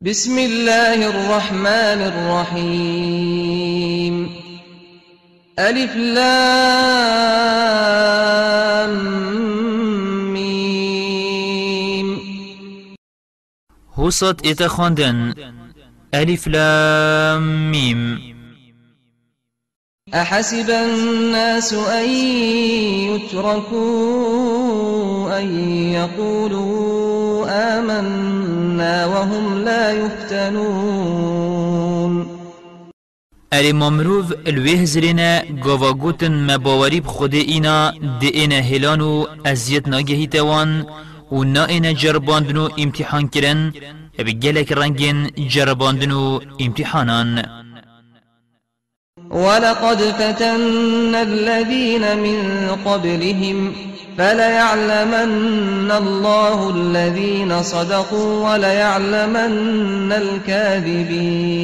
بسم الله الرحمن الرحيم. ألف لام ميم. هوسط اتخاندن ألف لام ميم أحسب الناس أن يتركوا أن يقولوا آمنا وهم لا يفتنون. اری ممروف الوه زرینه گوا گوتن مباوری هلانو ازیت ناگهی توان و نا اینا امتحان کرن بگلک رنگین جرباندنو امتحانان. ولقد فتنا الذين من قبلهم فليعلمن الله الذين صدقوا وليعلمن الكاذبين.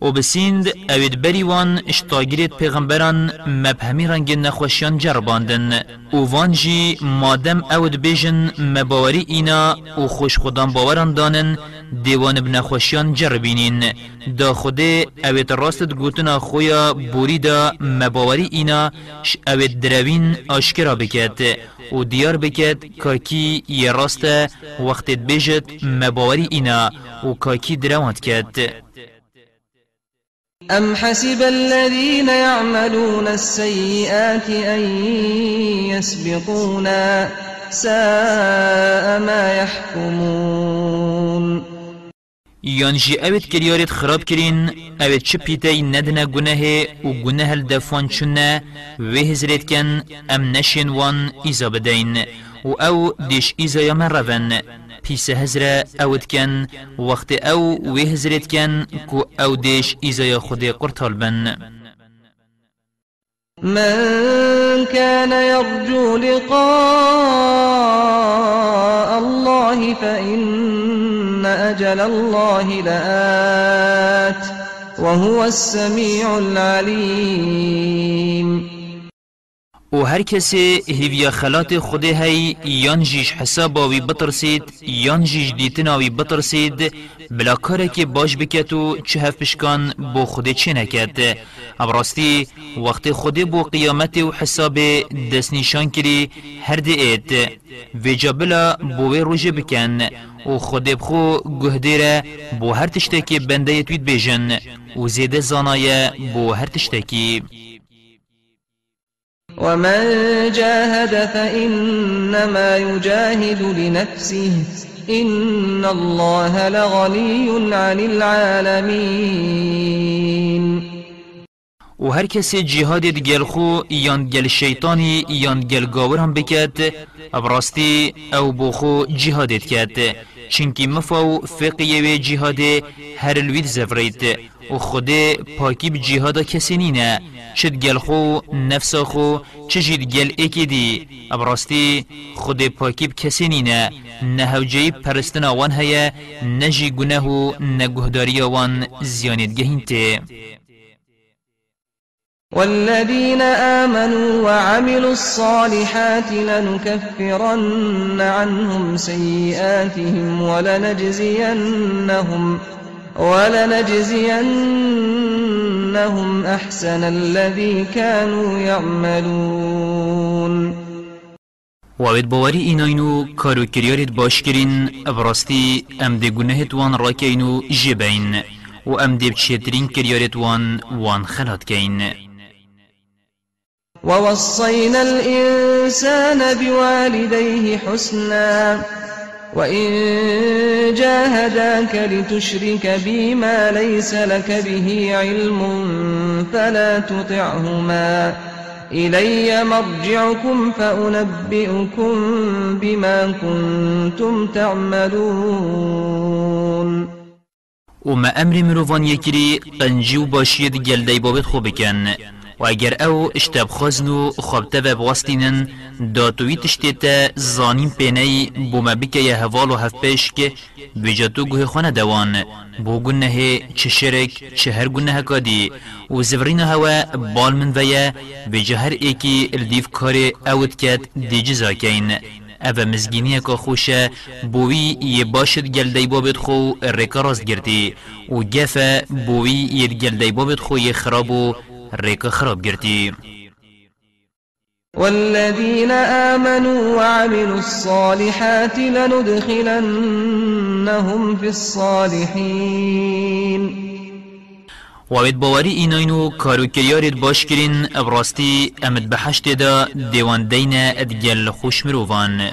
و بسیند اوید بریوان اشتاگیرت پیغمبران مبهمی رنگ نخوشیان جرباندن. و وان جی مادم اود بیجن مباوری اینا و خوش خودان باوران دانن دیوان بنخوشیان جربینین دا خوده اوید راست گوتنا خویا بوری دا مباوری اینا ش اوید دروین آشکرا بکد و دیار بکد کاکی یه راست وقتت بیجت مباوری اینا و کاکی دروانت کد أم حسب الذين يعملون السيئات أن يسبقونا ساء ما يحكمون. یان جی اوید کریارت خراب کرین اوید چه پیتای ندنه گناه و گناه الدفان چونه و هزرت کن أم نشین وان ایزا بدین و أو دیش ایزا یا من روان پیس هزره اود کن وقت أو و هزرت کن کو أو دیش ایزا یا خود قرطال بن. من كان يرجو لقاء الله فإن أجل الله لآت وهو السميع العليم. و هر کسی هیویا خلات خوده هی یان جیش حساباوی بترسید یان جیش دیتناوی بترسید بلا کاره که باش بکت و چه هف پشکان بو خوده چه نکد ابراستی وقت خوده بو قیامت و حساب دست نشان کری هر دی اید ویجا بلا بوی روژه بکن و خود بخو گهدیره بو هر تشتکی بنده توید بیجن و زیده زانایه بو هر تشتکی. ومن جاهد فإنما يجاهد لنفسه إن الله لغني عن العالمين و هر کسی جهاد گل خو یان گل شیطانی یان گل گاور هم بکد ابراستی أو بوخو جهادت کد چنکی مفاو فقیه و جهاد هر الوید زفرید. و خود پاکی به جهاد کسی نینه چد گل خو نفس خو چجید گل ایکی دی. ابراستی خود پاکی به کسی نینه نهوجهی پرستن آوان هیا نجی گناه و نگهداری آوان زیانت گهین ته. والذين آمنوا وعملوا الصالحات لنكفرن عنهم سيئاتهم ولنجزينهم أحسن الذي كانوا يعملون. وابد باوری ایناینو کارو کریارت باش کرین ابراستی أم ده گناهت وان راکینو جبین و أم ده بچیترین کریارت وان وان خلات کین ووصينا الإنسان بوالديه حسنا وإن جاهداك لتشرك بي ما ليس لك به علم فلا تطعهما إلي مرجعكم فأنبئكم بما كنتم تعملون وما أمر مروفان یکری قنجی و باشید گلدی بابت خوب بکن و اگر أو اشتاب خزنو خوابته و بواستینن داتوی تشتیتا زانین پینی بوما بکه یه هوال و هف پیش که بجاتو گوه خانه دوان. بو گنه چه شرک چه هر گنه کادی. و زورین هوا بال من ویا بجه هر ایکی الدیف کار اوت کت دی جزا کین أو مزگینی که خوشه بوی یه باشد گلدی بابد خو ریکا راست گرتی و گفه بوی یه گلدی بابد خو یه خراب ریکا خراب گرتی والذين آمنوا وعملوا الصالحات لندخلنهم في الصالحين. وابد باوری ایناینو کارو کریارید باش کرین ابراستی أمد بحشت دا دیوان دین ادگل خوش مروفان.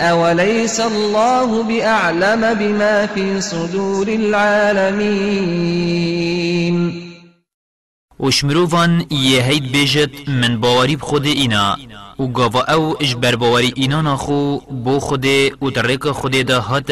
أوليس الله بأعلم بما في صدور العالمين وشمروفان يهيد بيجت من باوري بخود إنا و گاوا أو اش برباوری اینا خو بو خوده و درک خوده دا هات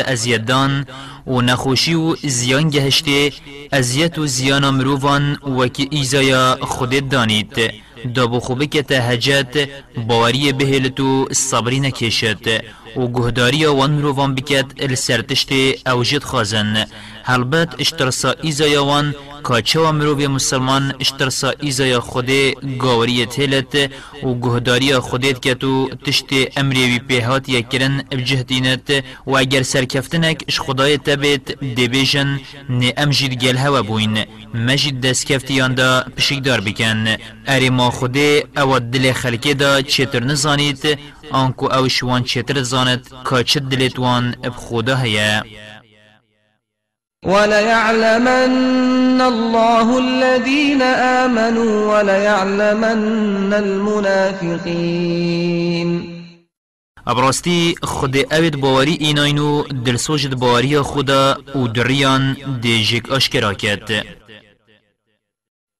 و نخوشی و زیان گهشته ازیت و زیان مروفان وکی ایزایا خودت دانید دا بو خوبه که تهجت باوری بهلتو صبری نکشد و گهداری وان مروفان بکت السرتشت اوجد خازن هلبت اشترسا ایزایا وان کاچه و مروی مسلمان اشترسا ایزایا خوده گاوری تیلت و گهداری خودت که تو تشت امری وی پیهات یکرن بجهدینت و اگر سرکفتنک اش خدای تبت دیبیجن نه امجید گل هوا بوین. مجید دست کفتیان دا پشک دار بکن. اری ما خوده أو دل خلکه دا چطر نزانید آنکو أو شوان چطر زاند کاچه دلت وان بخوده هیا. وليعلمن الله الذين آمنوا وليعلمن المنافقين. ابراستی خود اوید باوری ایناینو دلسوجد باوری خدا و دریان دیجک اشکرا کرد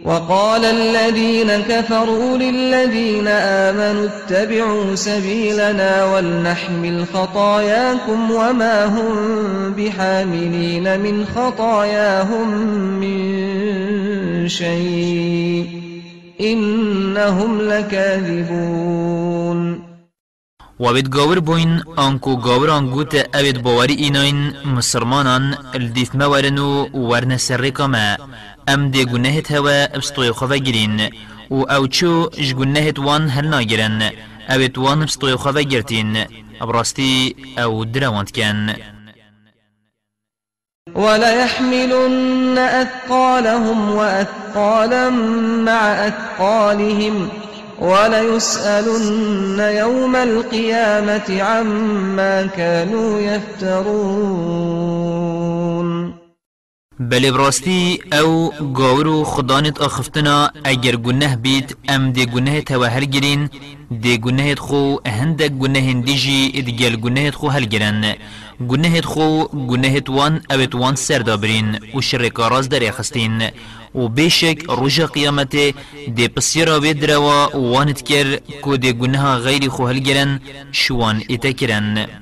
وقال الذين كفروا للذين آمنوا اتبعوا سبيلنا ولنحمل خطاياكم وما هم بحاملين من خطاياهم من شيء إنهم لكاذبون. وابد گاور بوین آنکو گاوران گوت اوید باوری ایناین مسلمانان الدیف مورنو ورن سر کما ام دی گناهت هوا ابستوی خواه گرین و أو چو اش گناهت وان هل ناگرن اوید وان ابستوی خواه گرتین ابراستی أو دروانت کن وليحملن أثقالهم وأثقالا مع أثقالهم وليسألن يوم القيامة عما كانوا يفترون بله براستی أو گاورو خدانت آخفتنا اگر گنه بید ام دی گنه توا هل گرین دی گنه خو هندک گنه دیجی ادگل گنه خو هل گرن گنه خو گنه وان اوت وان سر دابرین و شرکاراز در اخستین و بیشک روژا قیامت دی پسیرا بید روا وانت کر کو دی گنه غیری خو هل گرن شوان ایتا کرن.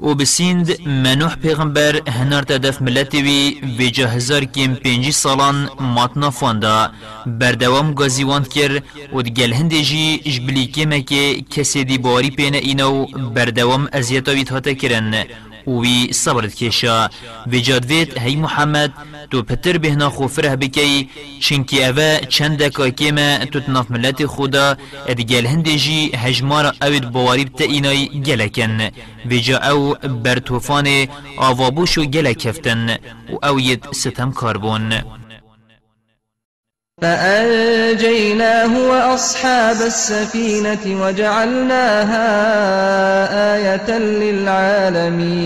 و بسیند منوح پیغمبر هنر تدف ملتی وی ویجا هزار کم پینجی سالان ماتنا فاندا بردوام گازیواند کر و دگل هنده جی جبلی کمه که کسی دی باری پینه اینو بردوام ازیتاویت هاته کرن. وی صبرت کشا وجاد وید هی محمد تو پتر بهنا خوفره بکی چنکی اوه چند دکا کیما تو تناف ملت خدا ادگل هندجی هجمار اوید بواری بتا اینای گلکن. وجا أو بر توفان آوابوشو گلکفتن و اوید ستم کاربون فأنجيناه وأصحاب السفينة وجعلناها آية للعالمين.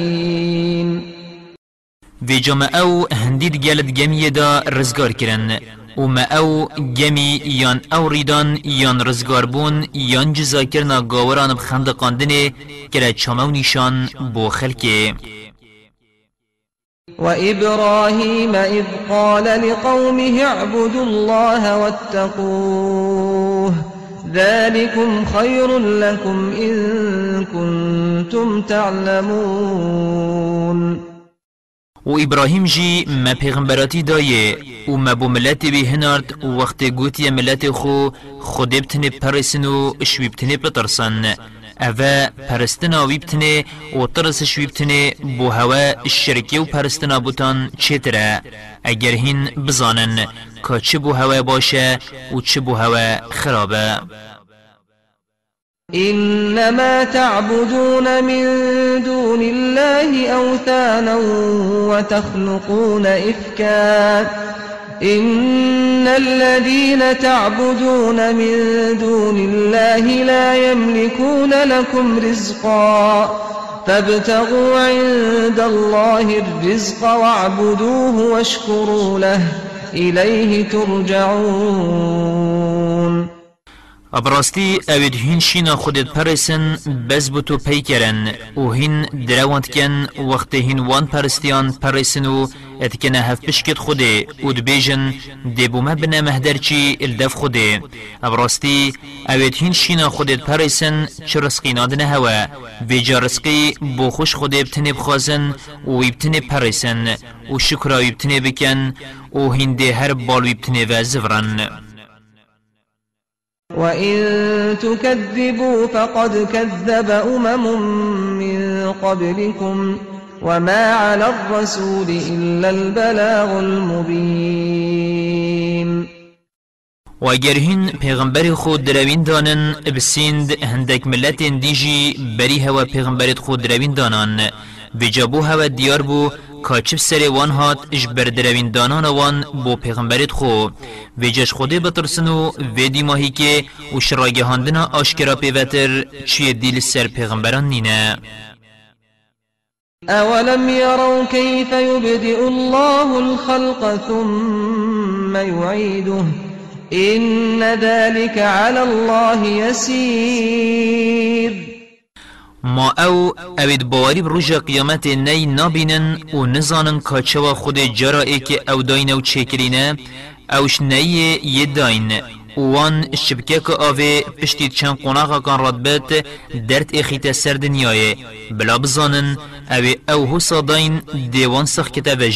في جمع أو هندید گلد گمیه دا رزگار کرن و ما أو گمی یان أو ریدان یان رزگار بون یان جزا کرنا گاوران بخند قاندنه که چامو نیشان بو خلکه وإبراهيم إذ قال لقومه اعبدوا الله واتقوه ذلكم خير لكم إن كنتم تعلمون. و ابراهیم جی ما پیغمبراتی دایه و ما بو ملت بی هنارد وقت گوتی ملت خو خود بتنه پرسن و شوی بتنه پترسن اوه پرستنا ویبتنه و ترس شویبتنه بو هوا الشرکی و پرستنا بوتان چتره اگر هین بزانن که چه بو هوا باشه و چه بو هوا خرابه إنما تعبدون من دون الله أوثانا وتخلقون إفكا إن الذين تعبدون من دون الله لا يملكون لكم رزقا فابتغوا عند الله الرزق واعبدوه واشكروا له إليه ترجعون ابراستی اوید هین شینا خودت پرسن بز بتو پی کرن و هین دروانت کن وقت هین وان پرستیان پرسن و اتکنه هف پشکت خوده و دبیجن دبو ما بنا مهدر چی الدف خوده ابراستی اوید هین شینا خودت پرسن چه رسقی نادنه هوا بیجا رسقی بو خوش خوده بتنه بخوازن و بتنه پرسن و شکراوی بتنه بکن و هین ده هر بالوی بتنه و زفرن وإن تكذبوا فقد كذب أمم من قبلكم وما على الرسول إلا البلاغ المبين واگر هین پیغمبر خود دروین دانن بسیند هندک ملت دیجی بری هوا پیغمبرت خود دروین دانان. بجابو هوا دیار بو کاچب سر وان هات اش بردروین دانان وان بو پیغمبرت خو ویجش خوده بترسن و ویدی ماهی که و شراگه هاندنا آشکرا پیوتر چیه دیل سر پیغمبران نینه أولم يروا كيف يبدئ الله الخلق ثم يعيده إن ذلك على الله يسير ما أو اوید باوری بروژا قیامت نی نابینن و نزانن کاچوا خود جرائه که أو داین و چکرینه أوش نی یه داین وان شبکه که آوه پشتی چند قناقا کان راد بات درد اخیت سر دنیای بلا بزانن اوه أو حسا داین دیوان سخ کتابه